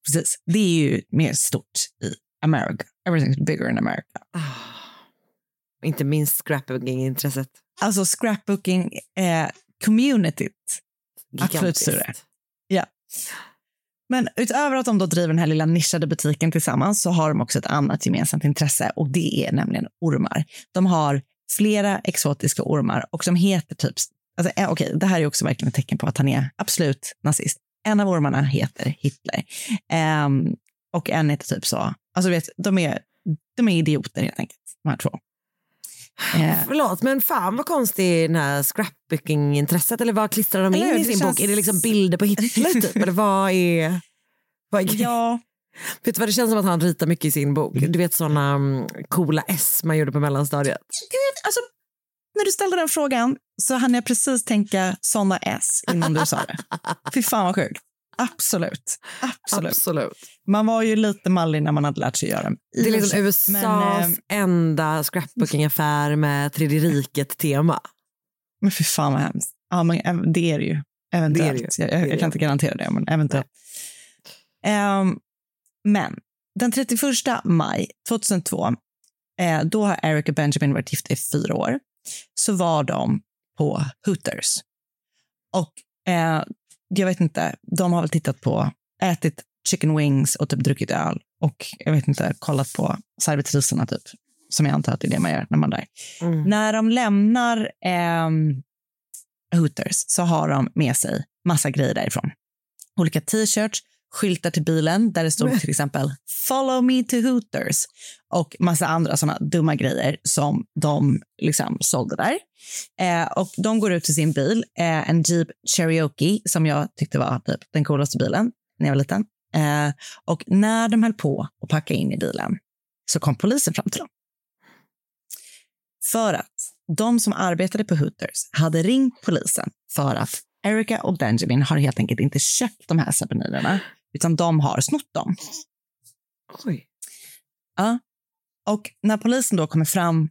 precis, det är ju mer stort i America. Everything's bigger in America. Ah. Inte minst scrapbooking-intresset. Alltså scrapbooking eh. Absolut större. Ja. Men utöver att de då driver den här lilla nischade butiken tillsammans så har de också ett annat gemensamt intresse och det är nämligen ormar. De har flera exotiska ormar och som heter typ, alltså, eh, okej, det här är också verkligen ett tecken på att han är absolut nazist. En av ormarna heter Hitler Ehm, och en heter typ så, alltså vet, de är, de är idioter helt enkelt, de här två. Eh, Förlåt, men fan vad konstig den här scrapbooking-intresset. Eller vad klistrar de in i sin känns- bok? Är det liksom bilder på Hitler typ? Eller vad är... Vad är ja, Vet du vad det känns som att han ritar mycket i sin bok? Du vet såna um, coola S man gjorde på mellanstadiet. Gud, alltså, när du ställde den frågan så hann jag precis tänka såna S innan du sa det. Fy fan vad sjukt. Absolut. Absolut. Absolut. Man var ju lite mallig när man hade lärt sig göra dem. Det är liksom. USAs Men, eh, enda scrapbooking-affär med Tredje riket-tema. men fy fan vad hemskt. Ja, men det är det ju. Eventuellt. Det det. Jag, jag, det kan inte garantera det, men eventuellt. Ehm, men den 31 maj 2002, eh, då har Eric och Benjamin varit gifta i fyra år, så var de på Hooters. Och eh, jag vet inte, de har väl tittat på, ätit chicken wings och typ druckit öl och jag vet inte, kollat på servitriserna typ. Som jag antar att det är det man gör när man är där. Mm. När de lämnar ehm, Hooters så har de med sig massa grejer därifrån. Olika t-shirts, skyltar till bilen där det stod till exempel “Follow me to Hooters” och massa andra såna dumma grejer som de liksom sålde där. Eh, och de går ut till sin bil, eh, en Jeep Cherokee som jag tyckte var typ den coolaste bilen när jag var liten. Eh, och när de höll på att packa in i bilen så kom polisen fram till dem. För att de som arbetade på Hooters hade ringt polisen för att Erica och Benjamin har helt enkelt inte köpt de här souveninerna utan de har snott dem. Oj. Ja. Och när polisen då kommer fram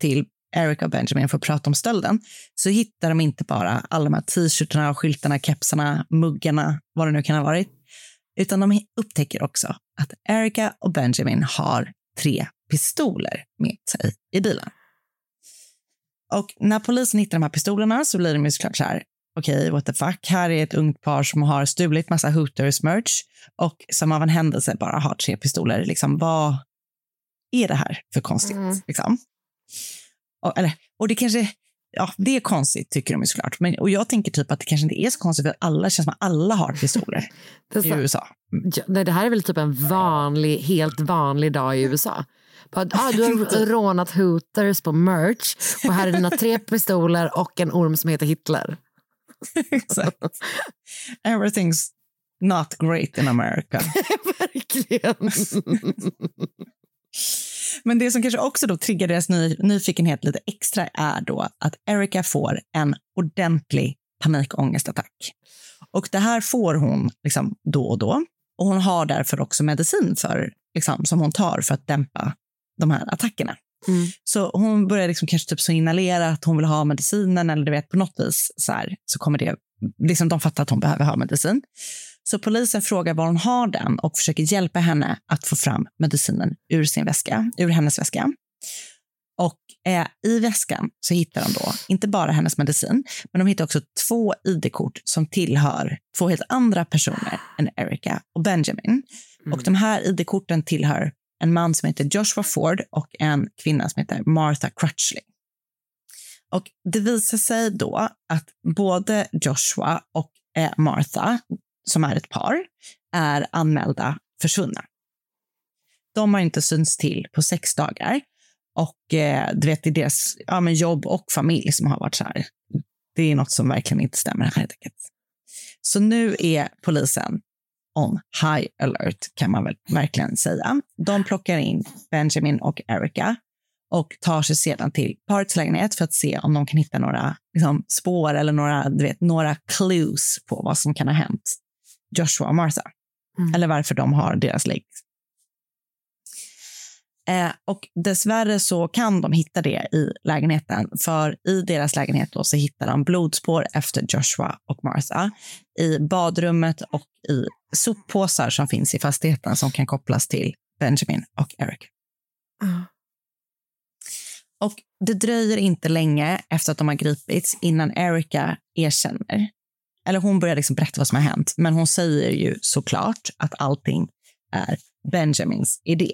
till Erica och Benjamin för att prata om stölden så hittar de inte bara alla de här t-shirtarna, skyltarna, kepsarna, muggarna, vad det nu kan ha varit, utan de upptäcker också att Erica och Benjamin har tre pistoler med sig i bilen. Och när polisen hittar de här pistolerna så blir de ju såklart så här, okej, what the fuck, här är ett ungt par som har stulit massa Hooters-merch och som av en händelse bara har tre pistoler. Liksom, vad är det här för konstigt? Mm. Liksom? Och, eller, och det kanske, ja, det är konstigt tycker de ju såklart. Men, och jag tänker typ att det kanske inte är så konstigt för alla känns som att alla har pistoler i USA. Ja, nej, det här är väl typ en vanlig, helt vanlig dag i USA. Bara, ah, du har rånat Hooters på merch och här är dina tre pistoler och en orm som heter Hitler. Exakt. Everything's not great in America. Verkligen. Men det som kanske också då triggar deras ny, nyfikenhet lite extra är då att Erica får en ordentlig panikångestattack. Och det här får hon liksom då och då. Och hon har därför också medicin för, liksom, som hon tar för att dämpa de här attackerna. Mm. Så hon börjar liksom kanske typ så inhalera att hon vill ha medicinen eller du vet på något vis så här, så kommer det, liksom de fattar att hon behöver ha medicin. Så polisen frågar var hon har den och försöker hjälpa henne att få fram medicinen ur sin väska, ur hennes väska. Och eh, i väskan så hittar de då inte bara hennes medicin, men de hittar också två ID-kort som tillhör två helt andra personer än Erica och Benjamin. Och de här ID-korten tillhör en man som heter Joshua Ford och en kvinna som heter Martha Crutchley. Och det visar sig då att både Joshua och eh, Martha, som är ett par, är anmälda försvunna. De har inte synts till på sex dagar. Och eh, du vet, det är deras ja, men jobb och familj som har varit så här. Det är något som verkligen inte stämmer här helt enkelt. Så nu är polisen on high alert kan man väl verkligen säga. De plockar in Benjamin och Erica och tar sig sedan till parets lägenhet för att se om de kan hitta några liksom, spår eller några, du vet, några clues på vad som kan ha hänt Joshua och Martha. Eller varför de har deras ligg. Eh, och dessvärre så kan de hitta det i lägenheten. För i deras lägenhet då så hittar de blodspår efter Joshua och Martha i badrummet och i soppåsar som finns i fastigheten som kan kopplas till Benjamin och Eric. Och det dröjer inte länge efter att de har gripits innan Erica erkänner. Eller hon börjar liksom berätta vad som har hänt, men hon säger ju såklart att allting är Benjamins idé.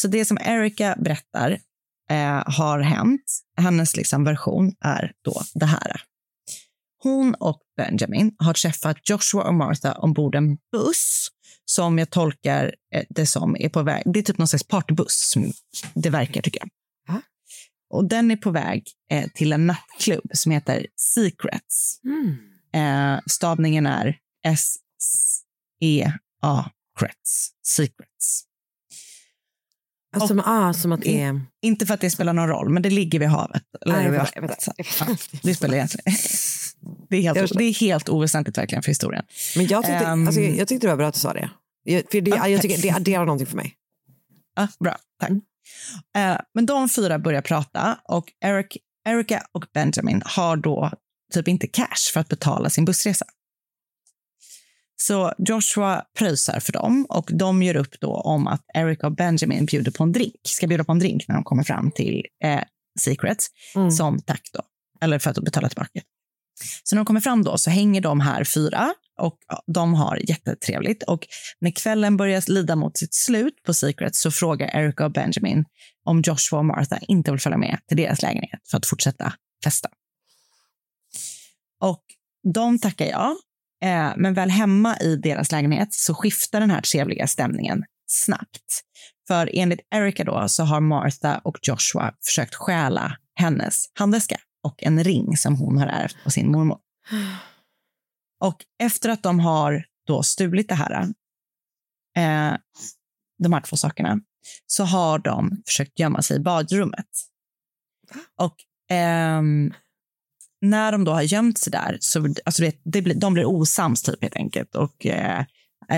Så det som Erica berättar eh, har hänt, hennes liksom version är då det här. Hon och Benjamin har träffat Joshua och Martha ombord en buss som jag tolkar eh, det som är på väg. Det är typ någon slags partybuss som det verkar tycker jag. Och den är på väg eh, till en nattklubb som heter Secrets. Eh, stavningen är S-E-A Crets. Secrets. Alltså, som, ah, som att det är... Inte för att det spelar någon roll, men det ligger vid havet. Eller vid vattnet, det spelar egentligen det är, helt, det är helt oväsentligt verkligen för historien. Men jag tyckte, Ehm, alltså, jag, jag tyckte det var bra att du sa det. Jag, för det, Ja, jag tycker det adderar någonting för mig. Ja, bra, tack. Eh, men de fyra börjar prata och Eric, Erica och Benjamin har då typ inte cash för att betala sin bussresa. Så Joshua pröjsar för dem och de gör upp då om att Erica och Benjamin bjuder på en drink, ska bjuda på en drink när de kommer fram till eh, Secrets som tack då, eller för att betala tillbaka. Så när de kommer fram då så hänger de här fyra och de har jättetrevligt. Och när kvällen börjar lida mot sitt slut på Secret så frågar Erica och Benjamin om Joshua och Martha inte vill följa med till deras lägenhet för att fortsätta festa. Och de tackar ja, eh, men väl hemma i deras lägenhet så skiftar den här trevliga stämningen snabbt. För enligt Erica då så har Martha och Joshua försökt stjäla hennes handväska och en ring som hon har ärvt av sin mormor. Och efter att de har då stulit det här, eh, de här två sakerna, så har de försökt gömma sig i badrummet. Och ehm, när de då har gömt sig där, så alltså det, det blir, de blir osams typ helt enkelt. Och eh,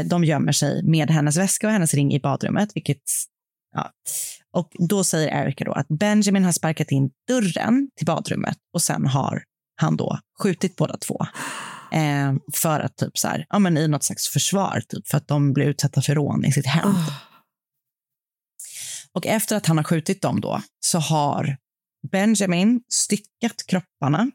de gömmer sig med hennes väska och hennes ring i badrummet, vilket Ja. Och då säger Erica då att Benjamin har sparkat in dörren till badrummet och sen har han då skjutit båda två. Eh, för att typ så här, ja men i något slags försvar, typ för att de blir utsatta för rån i sitt hem. Och efter att han har skjutit dem då så har Benjamin styckat kropparna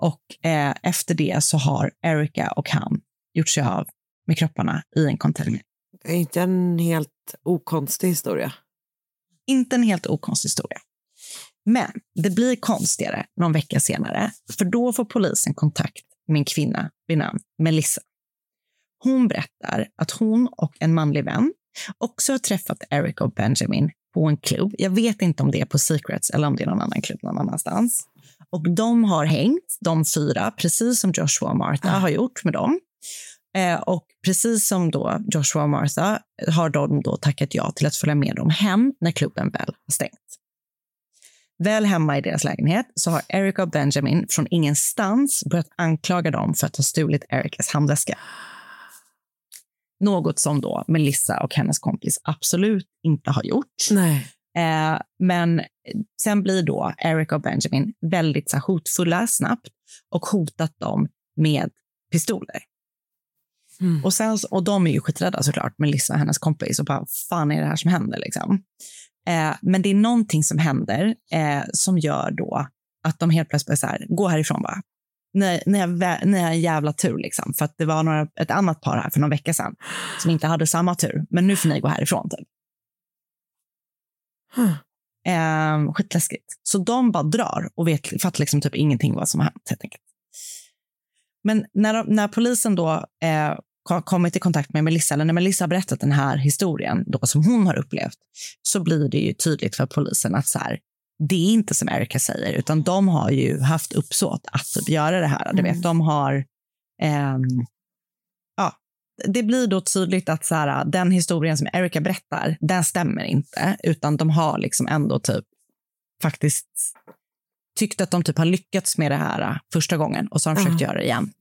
och eh, efter det så har Erica och han gjort sig av med kropparna i en container. Det är inte en helt okonstig historia. Inte en helt okonstig historia. Men det blir konstigare någon vecka senare, för då får polisen kontakt med en kvinna vid namn Melissa. Hon berättar att hon och en manlig vän också har träffat Eric och Benjamin på en klubb. Jag vet inte om det är på Secrets eller om det är någon annan klubb någon annanstans. Och de har hängt, de fyra, precis som Joshua och Martha har gjort med dem. Eh, och precis som då Joshua och Martha har de då tackat ja till att följa med dem hem när klubben väl har stängt. Väl hemma i deras lägenhet så har Erica och Benjamin från ingenstans börjat anklaga dem för att ha stulit Ericas handväska. Något som då Melissa och hennes kompis absolut inte har gjort. Nej. Eh, men sen blir då Erica och Benjamin väldigt så hotfulla snabbt och hotat dem med pistoler. Mm. Och, sen, och de är ju skiträdda såklart, Melissa och hennes kompis. Och bara, fan är det här som händer? Liksom. Eh, men det är någonting som händer eh, som gör då att de helt plötsligt så här, gå härifrån bara. Ni, ni, har, vä- ni har en jävla tur, liksom. för att det var några, ett annat par här för någon vecka sedan som inte hade samma tur. Men nu får ni gå härifrån. Typ. Eh, skitläskigt. Så de bara drar och vet, fattar liksom typ ingenting vad som har hänt. Helt enkelt. Men när, de, när polisen då eh, ko- kommit i kontakt med Melissa, eller när Melissa har berättat den här historien då, som hon har upplevt, så blir det ju tydligt för polisen att så här, det är inte som Erika säger, utan de har ju haft uppsåt att typ göra det här. Du vet, de har... ja, det blir då tydligt att så här, den historien som Erika berättar, den stämmer inte, utan de har liksom ändå typ faktiskt tyckt att de typ har lyckats med det här äh, första gången och så har de försökt göra det igen.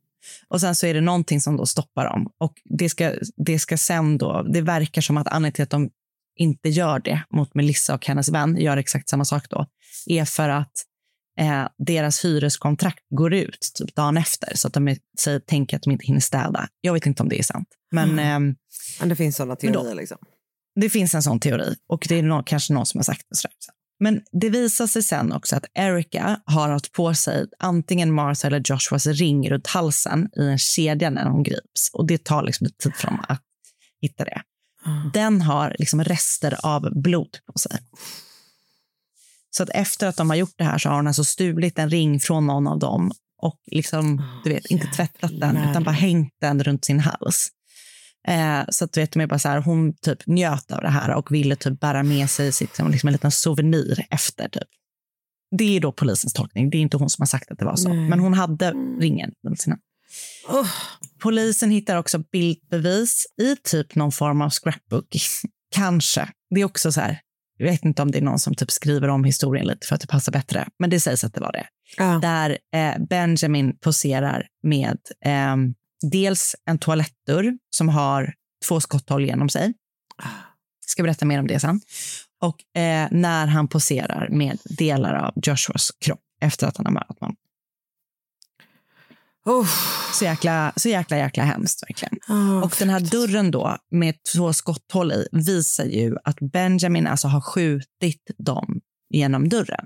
Och sen så är det någonting som då stoppar dem och det ska, det ska sen då, det verkar som att anledningen till att de inte gör det mot Melissa och hennes vän, gör exakt samma sak då, är för att eh, deras hyreskontrakt går ut typ dagen efter så att de säger, tänker att de inte hinner städa. Jag vet inte om det är sant, men ehm, Men det finns sådana Men då- teorier. Liksom. det finns en sån teori och det är nå- kanske någon som har sagt det. Sådär. Men det visar sig sen också att Erica har haft på sig antingen Martha eller Joshuas ring runt halsen i en kedja när hon grips. Och det tar liksom lite tid för dem att hitta det. Den har liksom rester av blod på sig. Så att efter att de har gjort det här så har hon alltså stulit en ring från någon av dem och liksom, du vet, inte tvättat den utan bara hängt den runt sin hals. Eh, så att du vet, de är bara så här, hon typ njöt av det här och ville typ bära med sig sitt, som liksom en liten souvenir efter. Typ. Det är då polisens tolkning. Det är inte hon som har sagt att det var så. Nej. Men hon hade ringen runt sina. Polisen hittar också bildbevis i typ någon form av scrapbook. Kanske. Det är också så här, jag vet inte om det är någon som typ skriver om historien lite för att det passar bättre. Men det sägs att det var det Ja. där eh, Benjamin poserar med eh, dels en toalettdörr som har två skotthål genom sig. Ska berätta mer om det sen. Och eh, när han poserar med delar av Joshuas kropp efter att han har mördat någon. Så jäkla, så jäkla, jäkla hemskt verkligen. Oh, Och den här dörren då med två skotthål i visar ju att Benjamin alltså har skjutit dem genom dörren.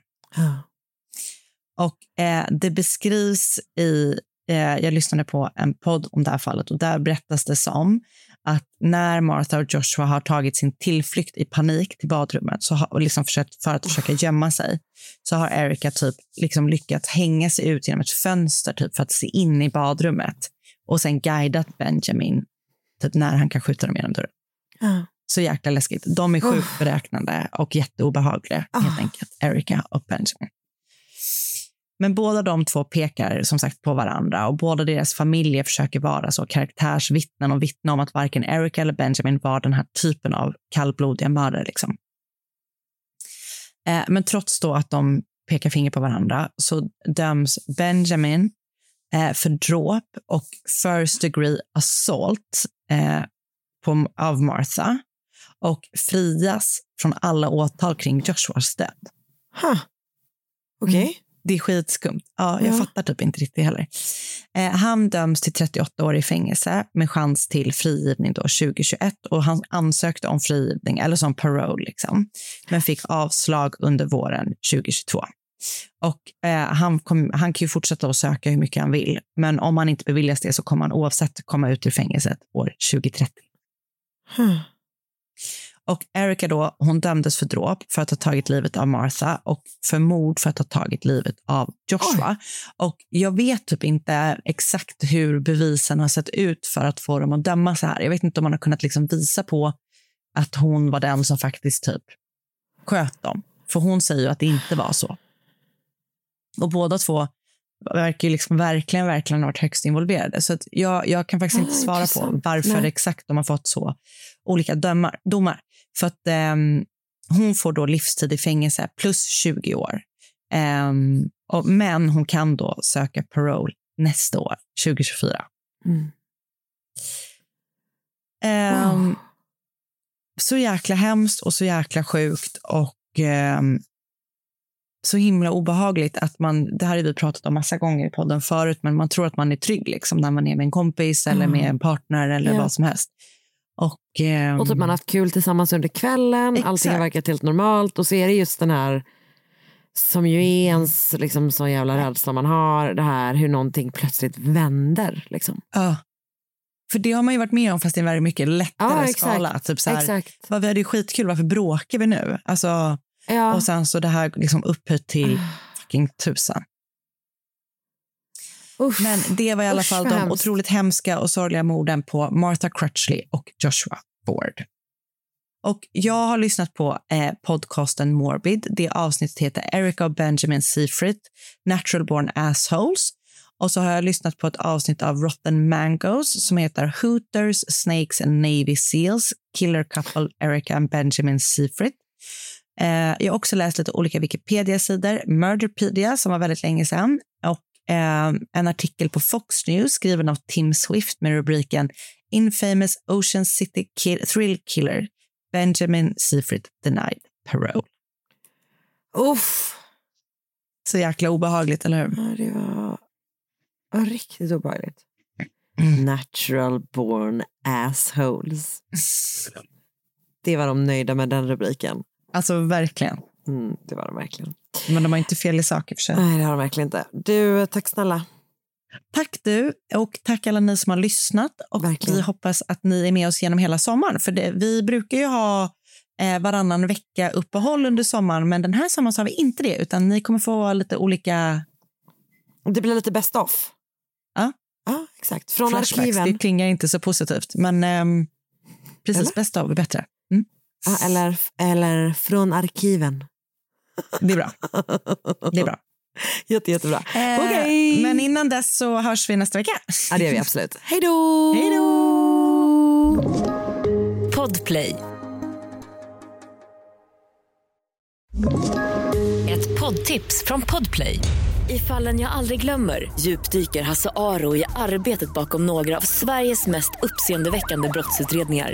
Och eh, det beskrivs i, eh, jag lyssnade på en podd om det här fallet och där berättas det som att när Martha och Joshua har tagit sin tillflykt i panik till badrummet så har, och liksom försökt, för att försöka gömma sig så har Erica typ liksom lyckats hänga sig ut genom ett fönster typ för att se in i badrummet och sen guidat Benjamin typ när han kan skjuta dem genom dörren. Ja. Så jäkla läskigt. De är sjukt beräknande och jätteobehagliga helt enkelt, Erica och Benjamin. Men båda de två pekar som sagt på varandra och båda deras familjer försöker vara så karaktärsvittnen och vittna om att varken Eric eller Benjamin var den här typen av kallblodiga mördare. Liksom. Eh, men trots då att de pekar finger på varandra så döms Benjamin eh, för dråp och first degree assault eh, på, av Martha och frias från alla åtal kring Joshuas död. Huh. Okej. Det är skitskumt. Ja, jag Ja. fattar typ inte riktigt heller. Eh, han döms till 38 år i fängelse med chans till frigivning då 2021 och han ansökte om frigivning eller som parole liksom, men fick avslag under våren 2022. Och eh, han, kom, han kan ju fortsätta att söka hur mycket han vill, men om han inte beviljas det så kommer han oavsett komma ut ur fängelset år 2030. Huh. Och Erica då, hon dömdes för dråp för att ha tagit livet av Martha och för mord för att ha tagit livet av Joshua. Och jag vet typ inte exakt hur bevisen har sett ut för att få dem att döma så här. Jag vet inte om man har kunnat liksom visa på att hon var den som faktiskt typ sköt dem. För hon säger ju att det inte var så. Och båda två verkar ju liksom verkligen, verkligen ha varit högst involverade. Så jag, jag kan faktiskt inte svara på varför Nej. exakt de har fått så olika dömar, domar. För att ehm, hon får då livstid i fängelse plus 20 år. Ehm, och, men hon kan då söka parole nästa år, 2024. Mm. Ehm, Wow. Så jäkla hemskt och så jäkla sjukt och så himla obehagligt att man, det här har vi pratat om massa gånger i podden förut, men man tror att man är trygg liksom, när man är med en kompis eller Mm. med en partner eller Ja. vad som helst. Och, ehm, Och typ man har haft kul tillsammans under kvällen, allting har Exakt. verkat helt normalt och så är det just den här som ju är ens liksom, sån jävla rädsla man har, det här hur någonting plötsligt vänder. Liksom. ja. För det har man ju varit med om fast i en väldigt mycket lättare Ja, exakt. skala. Typ så här, Exakt. vad, vi hade ju skitkul, varför bråkar vi nu? Alltså, Ja. Och sen så det här liksom upphöjt till fucking tusen. Usch. Men det var i alla Usch, fall de hemskt. otroligt hemska och sorgliga morden på Martha Crutchley och Joshua Ford. Och jag har lyssnat på eh, podcasten Morbid. Det avsnittet heter Erica och Benjamin Seafried, Natural Born Assholes. Och så har jag lyssnat på ett avsnitt av Rotten Mangoes som heter Hooters, Snakes and Navy Seals, Killer Couple Erica and Benjamin Seafried. Eh, jag har också läst lite olika Wikipedia-sidor, Murderpedia som var väldigt länge sedan eh, en artikel på Fox News skriven av Tim Swift med rubriken Infamous Ocean City kill Thrill Killer Benjamin Seafried denied parole. Uff. Så jäkla obehagligt, eller hur? Ja, det var, var riktigt obehagligt. Mm. Natural born assholes. Det var de nöjda med den rubriken. Alltså verkligen. Mm, det var de verkligen. Men de har inte fel i sak i och för sig. Nej, det har de verkligen inte. Du, tack snälla. Tack du och tack alla ni som har lyssnat. Och Verkligen. vi hoppas att ni är med oss genom hela sommaren. För det, vi brukar ju ha eh, varannan vecka uppehåll under sommaren. Men den här sommaren så har vi inte det. Utan ni kommer få lite olika Det blir lite best off. Ja. Ja, exakt. Från flashbacks. arkiven. Det klingar inte så positivt. Men ehm, precis, Eller? bästa av är bättre. Mm, Ja, eller, eller från arkiven. Det är bra. Det är bra. Jätte, jättebra. Eh, Okej. Men innan dess så hörs vi nästa vecka. Ja, det gör vi absolut. Hej då! Hej då! Podplay. Ett poddtips från Podplay. I fallen jag aldrig glömmer djupdyker Hasse Aro i arbetet bakom några av Sveriges mest uppseendeväckande brottsutredningar.